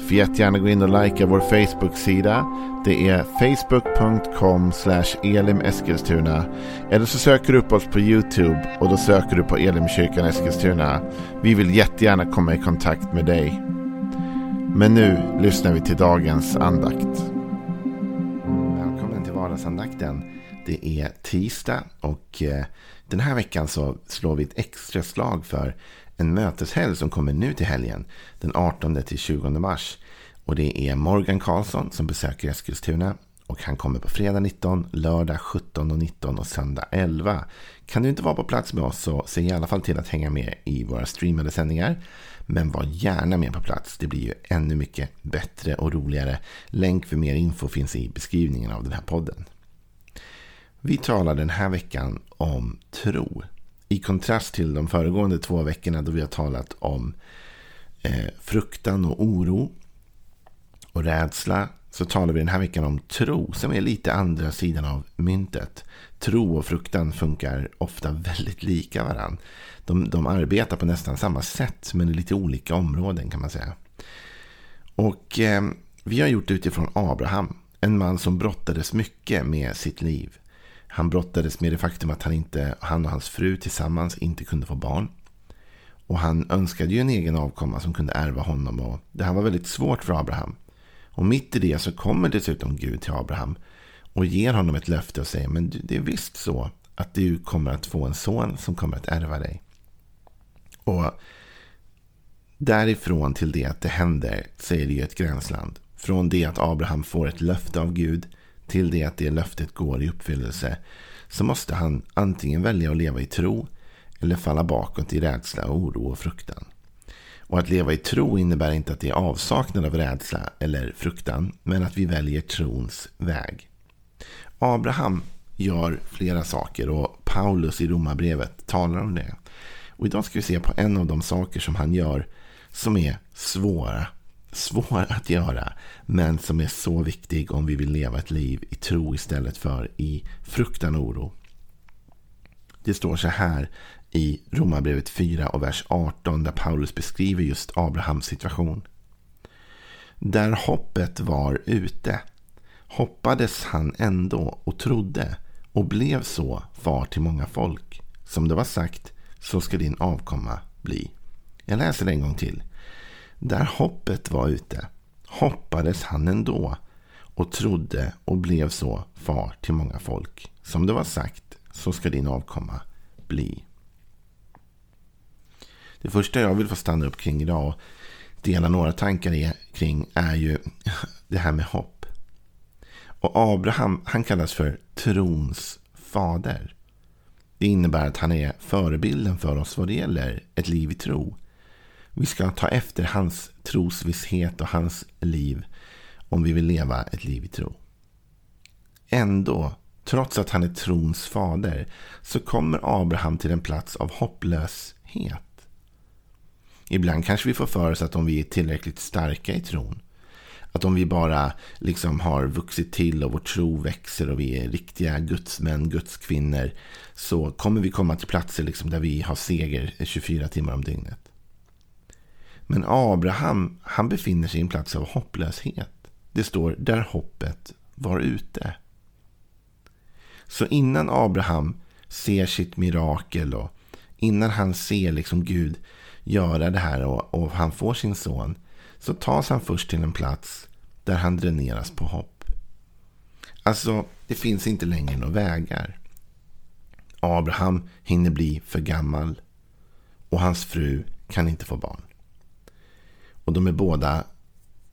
Får jättegärna gå in och likea vår Facebook-sida. Det är facebook.com elimeskilstuna. Eller så söker du upp oss på YouTube och då söker du på Elimkyrkan Eskilstuna. Vi vill jättegärna komma i kontakt med dig. Men nu lyssnar vi till dagens andakt. Välkommen till vardagsandakten. Det är tisdag och eh, den här veckan så slår vi ett extra slag för en möteshelg som kommer nu till helgen. Den 18 till 20 mars. Och det är Morgan Karlsson som besöker Eskilstuna. Och han kommer på fredag 19, lördag 17 och 19 och söndag 11. Kan du inte vara på plats med oss så se i alla fall till att hänga med i våra streamade sändningar. Men var gärna med på plats. Det blir ju ännu mycket bättre och roligare. Länk för mer info finns i beskrivningen av den här podden. Vi talar den här veckan om tro. I kontrast till de föregående två veckorna då vi har talat om eh, fruktan och oro och rädsla så talar vi den här veckan om tro som är lite andra sidan av myntet. Tro och fruktan funkar ofta väldigt lika varandra. De, de arbetar på nästan samma sätt men i lite olika områden kan man säga. Och eh, vi har gjort det utifrån Abraham. En man som brottades mycket med sitt liv. Han brottades med det faktum att han, inte, han och hans fru tillsammans inte kunde få barn. Och han önskade ju en egen avkomma som kunde ärva honom. Och det här var väldigt svårt för Abraham. Och mitt i det så kommer dessutom Gud till Abraham och ger honom ett löfte och säger men det är visst så att du kommer att få en son som kommer att ärva dig. Och därifrån till det att det händer så är det ju ett gränsland. Från det att Abraham får ett löfte av Gud till det att det löftet går i uppfyllelse så måste han antingen välja att leva i tro eller falla bakåt i rädsla, oro och fruktan. Och att leva i tro innebär inte att det är avsaknad av rädsla eller fruktan, men att vi väljer trons väg. Abraham gör flera saker och Paulus i Romarbrevet talar om det. Och idag ska vi se på en av de saker som han gör som är svåra. Svår att göra, men som är så viktig om vi vill leva ett liv i tro istället för i fruktan och oro. Det står så här i Romarbrevet 4 och vers 18 där Paulus beskriver just Abrahams situation. Där hoppet var ute hoppades han ändå och trodde och blev så far till många folk. Som det var sagt, så ska din avkomma bli. Jag läser det en gång till. Där hoppet var ute hoppades han ändå och trodde och blev så far till många folk. Som det var sagt, så ska din avkomma bli. Det första jag vill få stanna upp kring idag och dela några tankar kring är ju det här med hopp. Och Abraham, han kallas för trons fader. Det innebär att han är förebilden för oss vad det gäller ett liv i tro. Vi ska ta efter hans trosvisshet och hans liv om vi vill leva ett liv i tro. Ändå, trots att han är trons fader, så kommer Abraham till en plats av hopplöshet. Ibland kanske vi får för oss att om vi är tillräckligt starka i tron, att om vi bara liksom har vuxit till och vår tro växer och vi är riktiga gudsmän, gudskvinnor, så kommer vi komma till platser liksom där vi har seger 24 timmar om dygnet. Men Abraham, han befinner sig i en plats av hopplöshet. Det står där hoppet var ute. Så innan Abraham ser sitt mirakel och innan han ser liksom Gud göra det här och, och han får sin son så tas han först till en plats där han dräneras på hopp. Alltså, det finns inte längre några vägar. Abraham hinner bli för gammal och hans fru kan inte få barn. Och de är båda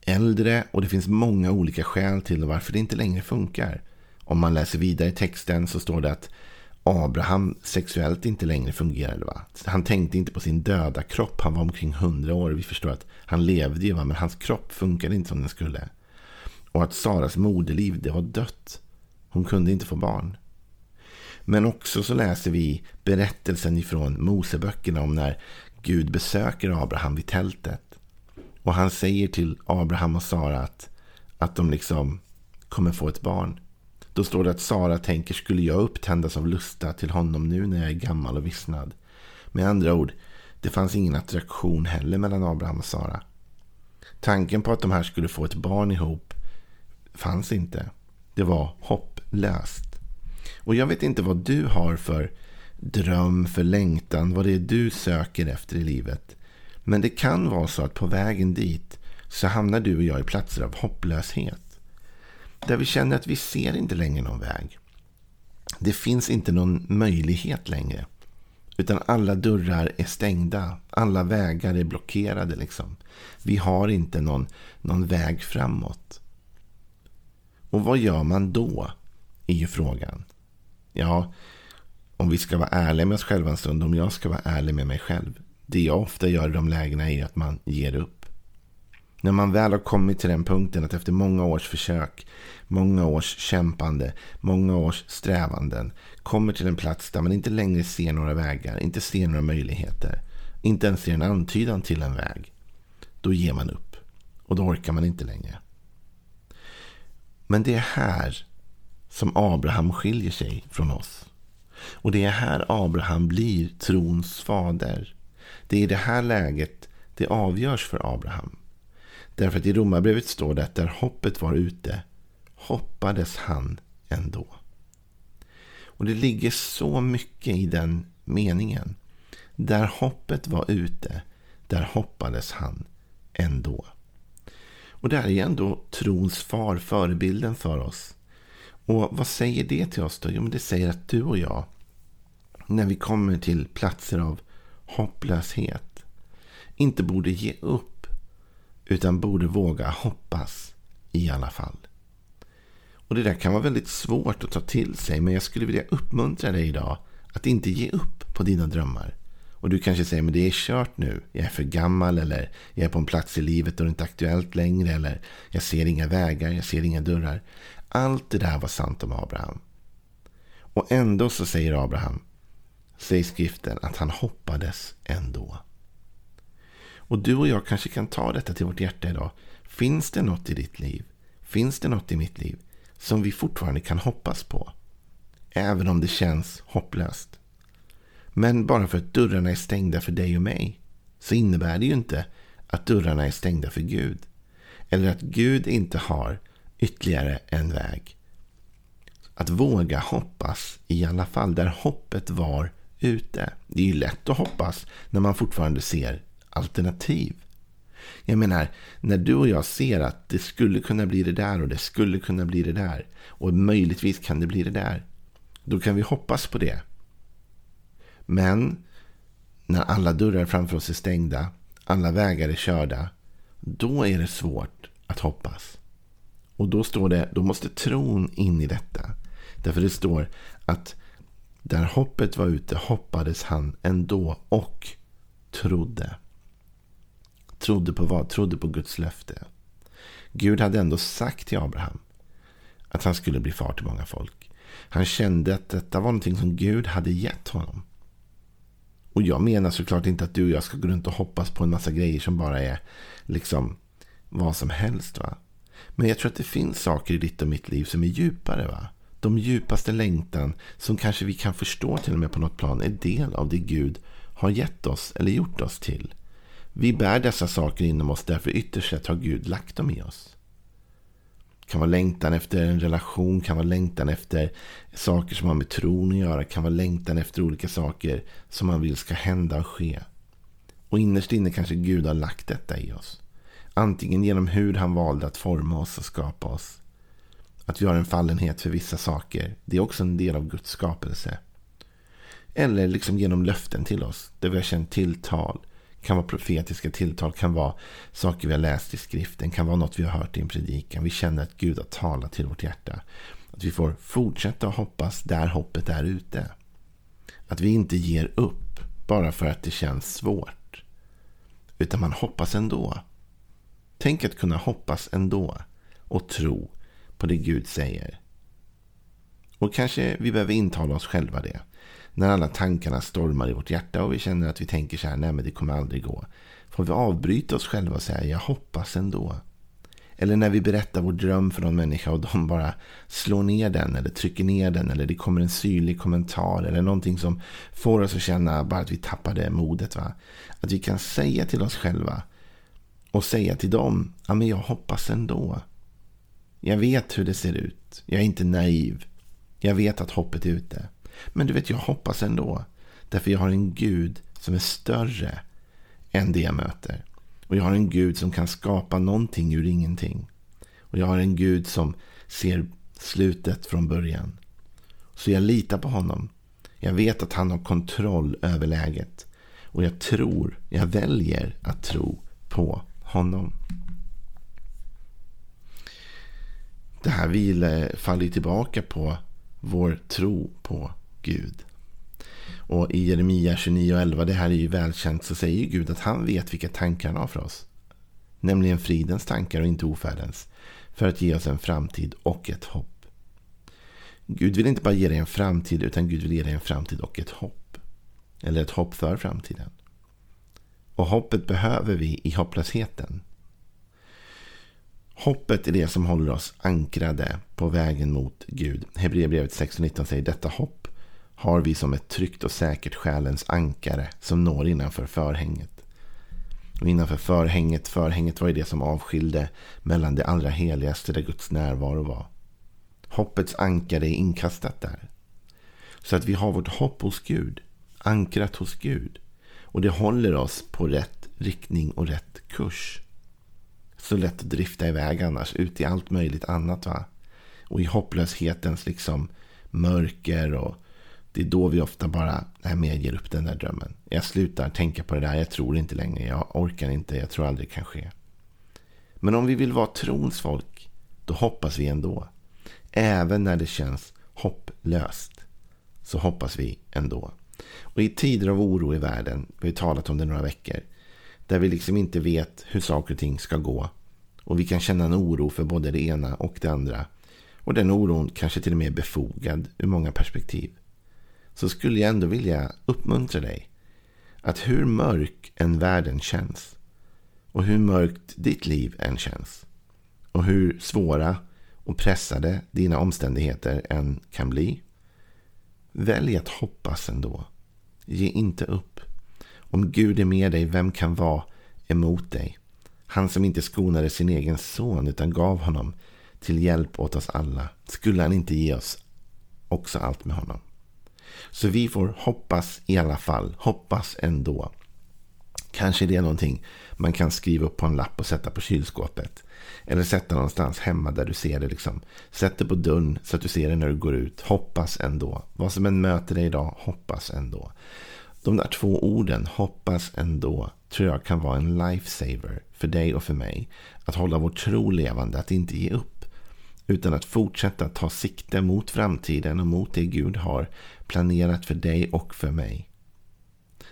äldre och det finns många olika skäl till varför det inte längre funkar. Om man läser vidare i texten så står det att Abraham sexuellt inte längre fungerade. Va? Han tänkte inte på sin döda kropp. Han var omkring hundra år. Vi förstår att han levde ju, va? men hans kropp funkade inte som den skulle. Och att Saras moderliv, det var dött. Hon kunde inte få barn. Men också så läser vi berättelsen ifrån Moseböckerna om när Gud besöker Abraham vid tältet. Och han säger till Abraham och Sara att, att de liksom kommer få ett barn. Då står det att Sara tänker, skulle jag upptändas av lusta till honom nu när jag är gammal och vissnad? Med andra ord, det fanns ingen attraktion heller mellan Abraham och Sara. Tanken på att de här skulle få ett barn ihop fanns inte. Det var hopplöst. Och jag vet inte vad du har för dröm, för längtan, vad det är du söker efter i livet. Men det kan vara så att på vägen dit så hamnar du och jag i platser av hopplöshet. Där vi känner att vi ser inte längre någon väg. Det finns inte någon möjlighet längre. Utan alla dörrar är stängda. Alla vägar är blockerade. Liksom. Vi har inte någon, någon väg framåt. Och vad gör man då? Är ju frågan. Ja, om vi ska vara ärliga med oss själva en stund. Om jag ska vara ärlig med mig själv. Det jag ofta gör i de lägena är att man ger upp. När man väl har kommit till den punkten att efter många års försök, många års kämpande, många års strävanden kommer till en plats där man inte längre ser några vägar, inte ser några möjligheter, inte ens ser en antydan till en väg. Då ger man upp och då orkar man inte längre. Men det är här som Abraham skiljer sig från oss. Och det är här Abraham blir trons fader. Det är i det här läget det avgörs för Abraham. Därför att i Romarbrevet står det att där hoppet var ute hoppades han ändå. Och det ligger så mycket i den meningen. Där hoppet var ute, där hoppades han ändå. Och det här är ändå trons far, förebilden för oss. Och vad säger det till oss då? Jo, men det säger att du och jag, när vi kommer till platser av hopplöshet, inte borde ge upp, utan borde våga hoppas i alla fall. Och det där kan vara väldigt svårt att ta till sig, men jag skulle vilja uppmuntra dig idag att inte ge upp på dina drömmar. Och du kanske säger, men det är kört nu. Jag är för gammal eller jag är på en plats i livet då det inte är aktuellt längre. Eller jag ser inga vägar, jag ser inga dörrar. Allt det där var sant om Abraham. Och ändå så säger Abraham, säger skriften, att han hoppades ändå. Och du och jag kanske kan ta detta till vårt hjärta idag. Finns det något i ditt liv? Finns det något i mitt liv som vi fortfarande kan hoppas på? Även om det känns hopplöst. Men bara för att dörrarna är stängda för dig och mig så innebär det ju inte att dörrarna är stängda för Gud. Eller att Gud inte har ytterligare en väg. Att våga hoppas i alla fall där hoppet var ute. Det är ju lätt att hoppas när man fortfarande ser alternativ. Jag menar, när du och jag ser att det skulle kunna bli det där och det skulle kunna bli det där och möjligtvis kan det bli det där. Då kan vi hoppas på det. Men när alla dörrar framför oss är stängda, alla vägar är körda, då är det svårt att hoppas. Och då står det, då måste tron in i detta. Därför det står att där hoppet var ute hoppades han ändå och trodde. Trodde på vad? Trodde på Guds löfte. Gud hade ändå sagt till Abraham att han skulle bli far till många folk. Han kände att detta var någonting som Gud hade gett honom. Och jag menar såklart inte att du och jag ska gå runt och hoppas på en massa grejer som bara är liksom vad som helst. va. Men jag tror att det finns saker i ditt och mitt liv som är djupare. va. De djupaste längtan som kanske vi kan förstå till och med på något plan är del av det Gud har gett oss eller gjort oss till. Vi bär dessa saker inom oss därför ytterst sett har Gud lagt dem i oss Det kan vara längtan efter en relation, kan vara längtan efter saker som har med tron att göra, kan vara längtan efter olika saker som man vill ska hända och ske. Och innerst inne kanske Gud har lagt detta i oss. Antingen genom hur han valde att forma oss och skapa oss. Att vi har en fallenhet för vissa saker, det är också en del av Guds skapelse. Eller liksom genom löften till oss, där vi har känt tilltal kan vara profetiska tilltal, kan vara saker vi har läst i skriften, kan vara något vi har hört i en predikan. Vi känner att Gud har talat till vårt hjärta. Att vi får fortsätta att hoppas där hoppet är ute. Att vi inte ger upp bara för att det känns svårt. Utan man hoppas ändå. Tänk att kunna hoppas ändå och tro på det Gud säger. Och kanske vi behöver intala oss själva det. När alla tankarna stormar i vårt hjärta och vi känner att vi tänker så här, nej men det kommer aldrig gå. Får vi avbryta oss själva och säga, jag hoppas ändå. Eller när vi berättar vår dröm för någon människa och de bara slår ner den eller trycker ner den eller det kommer en syrlig kommentar eller någonting som får oss att känna bara att vi tappade modet. Va? Att vi kan säga till oss själva och säga till dem, ja men jag hoppas ändå. Jag vet hur det ser ut. Jag är inte naiv. Jag vet att hoppet är ute. Men du vet, jag hoppas ändå. Därför jag har en Gud som är större än det jag möter. Och jag har en Gud som kan skapa någonting ur ingenting. Och jag har en Gud som ser slutet från början. Så jag litar på honom. Jag vet att han har kontroll över läget. Och jag tror, jag väljer att tro på honom. Det här vilar, faller tillbaka på vår tro på Gud. Och i Jeremia 29.11, det här är ju välkänt, så säger Gud att han vet vilka tankar han har för oss. Nämligen fridens tankar och inte ofärdens. För att ge oss en framtid och ett hopp. Gud vill inte bara ge dig en framtid, utan Gud vill ge dig en framtid och ett hopp. Eller ett hopp för framtiden. Och hoppet behöver vi i hopplösheten. Hoppet är det som håller oss ankrade på vägen mot Gud. Hebreerbrevet 6.19 säger detta hopp har vi som ett tryggt och säkert själens ankare som når innanför förhänget. Och innanför förhänget, förhänget var ju det som avskilde mellan det allra heligaste där Guds närvaro var. Hoppets ankare är inkastat där. Så att vi har vårt hopp hos Gud, ankrat hos Gud. Och det håller oss på rätt riktning och rätt kurs. Så lätt att drifta iväg annars, ut i allt möjligt annat. va? Och i hopplöshetens liksom mörker och det är då vi ofta bara, nej men jag ger upp den där drömmen. Jag slutar tänka på det där, jag tror inte längre, jag orkar inte, jag tror aldrig det kan ske. Men om vi vill vara trons folk, då hoppas vi ändå. Även när det känns hopplöst, så hoppas vi ändå. Och i tider av oro i världen, vi har talat om det några veckor, där vi liksom inte vet hur saker och ting ska gå. Och vi kan känna en oro för både det ena och det andra. Och den oron kanske till och med är befogad ur många perspektiv så skulle jag ändå vilja uppmuntra dig. Att hur mörk en världen känns och hur mörkt ditt liv än känns och hur svåra och pressade dina omständigheter än kan bli. Välj att hoppas ändå. Ge inte upp. Om Gud är med dig, vem kan vara emot dig? Han som inte skonade sin egen son utan gav honom till hjälp åt oss alla. Skulle han inte ge oss också allt med honom? Så vi får hoppas i alla fall. Hoppas ändå. Kanske det är någonting man kan skriva upp på en lapp och sätta på kylskåpet. Eller sätta någonstans hemma där du ser det. Liksom. Sätt det på dörren så att du ser det när du går ut. Hoppas ändå. Vad som än möter dig idag, hoppas ändå. De där två orden, hoppas ändå, tror jag kan vara en lifesaver för dig och för mig. Att hålla vår tro levande, att inte ge upp. Utan att fortsätta ta sikte mot framtiden och mot det Gud har planerat för dig och för mig.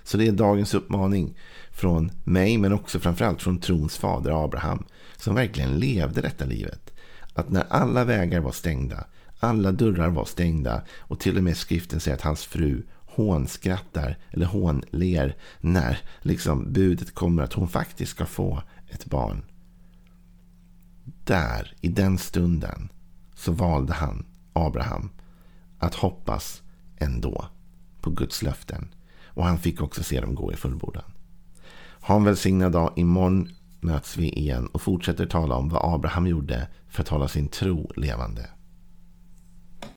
Så det är dagens uppmaning från mig men också framförallt från trons fader Abraham som verkligen levde detta livet. Att när alla vägar var stängda, alla dörrar var stängda och till och med skriften säger att hans fru hånskrattar eller hånler när liksom budet kommer att hon faktiskt ska få ett barn där, i den stunden, så valde han, Abraham, att hoppas ändå på Guds löften. Och han fick också se dem gå i fullbordan. Ha en välsignad dag. Imorgon möts vi igen och fortsätter tala om vad Abraham gjorde för att hålla sin tro levande.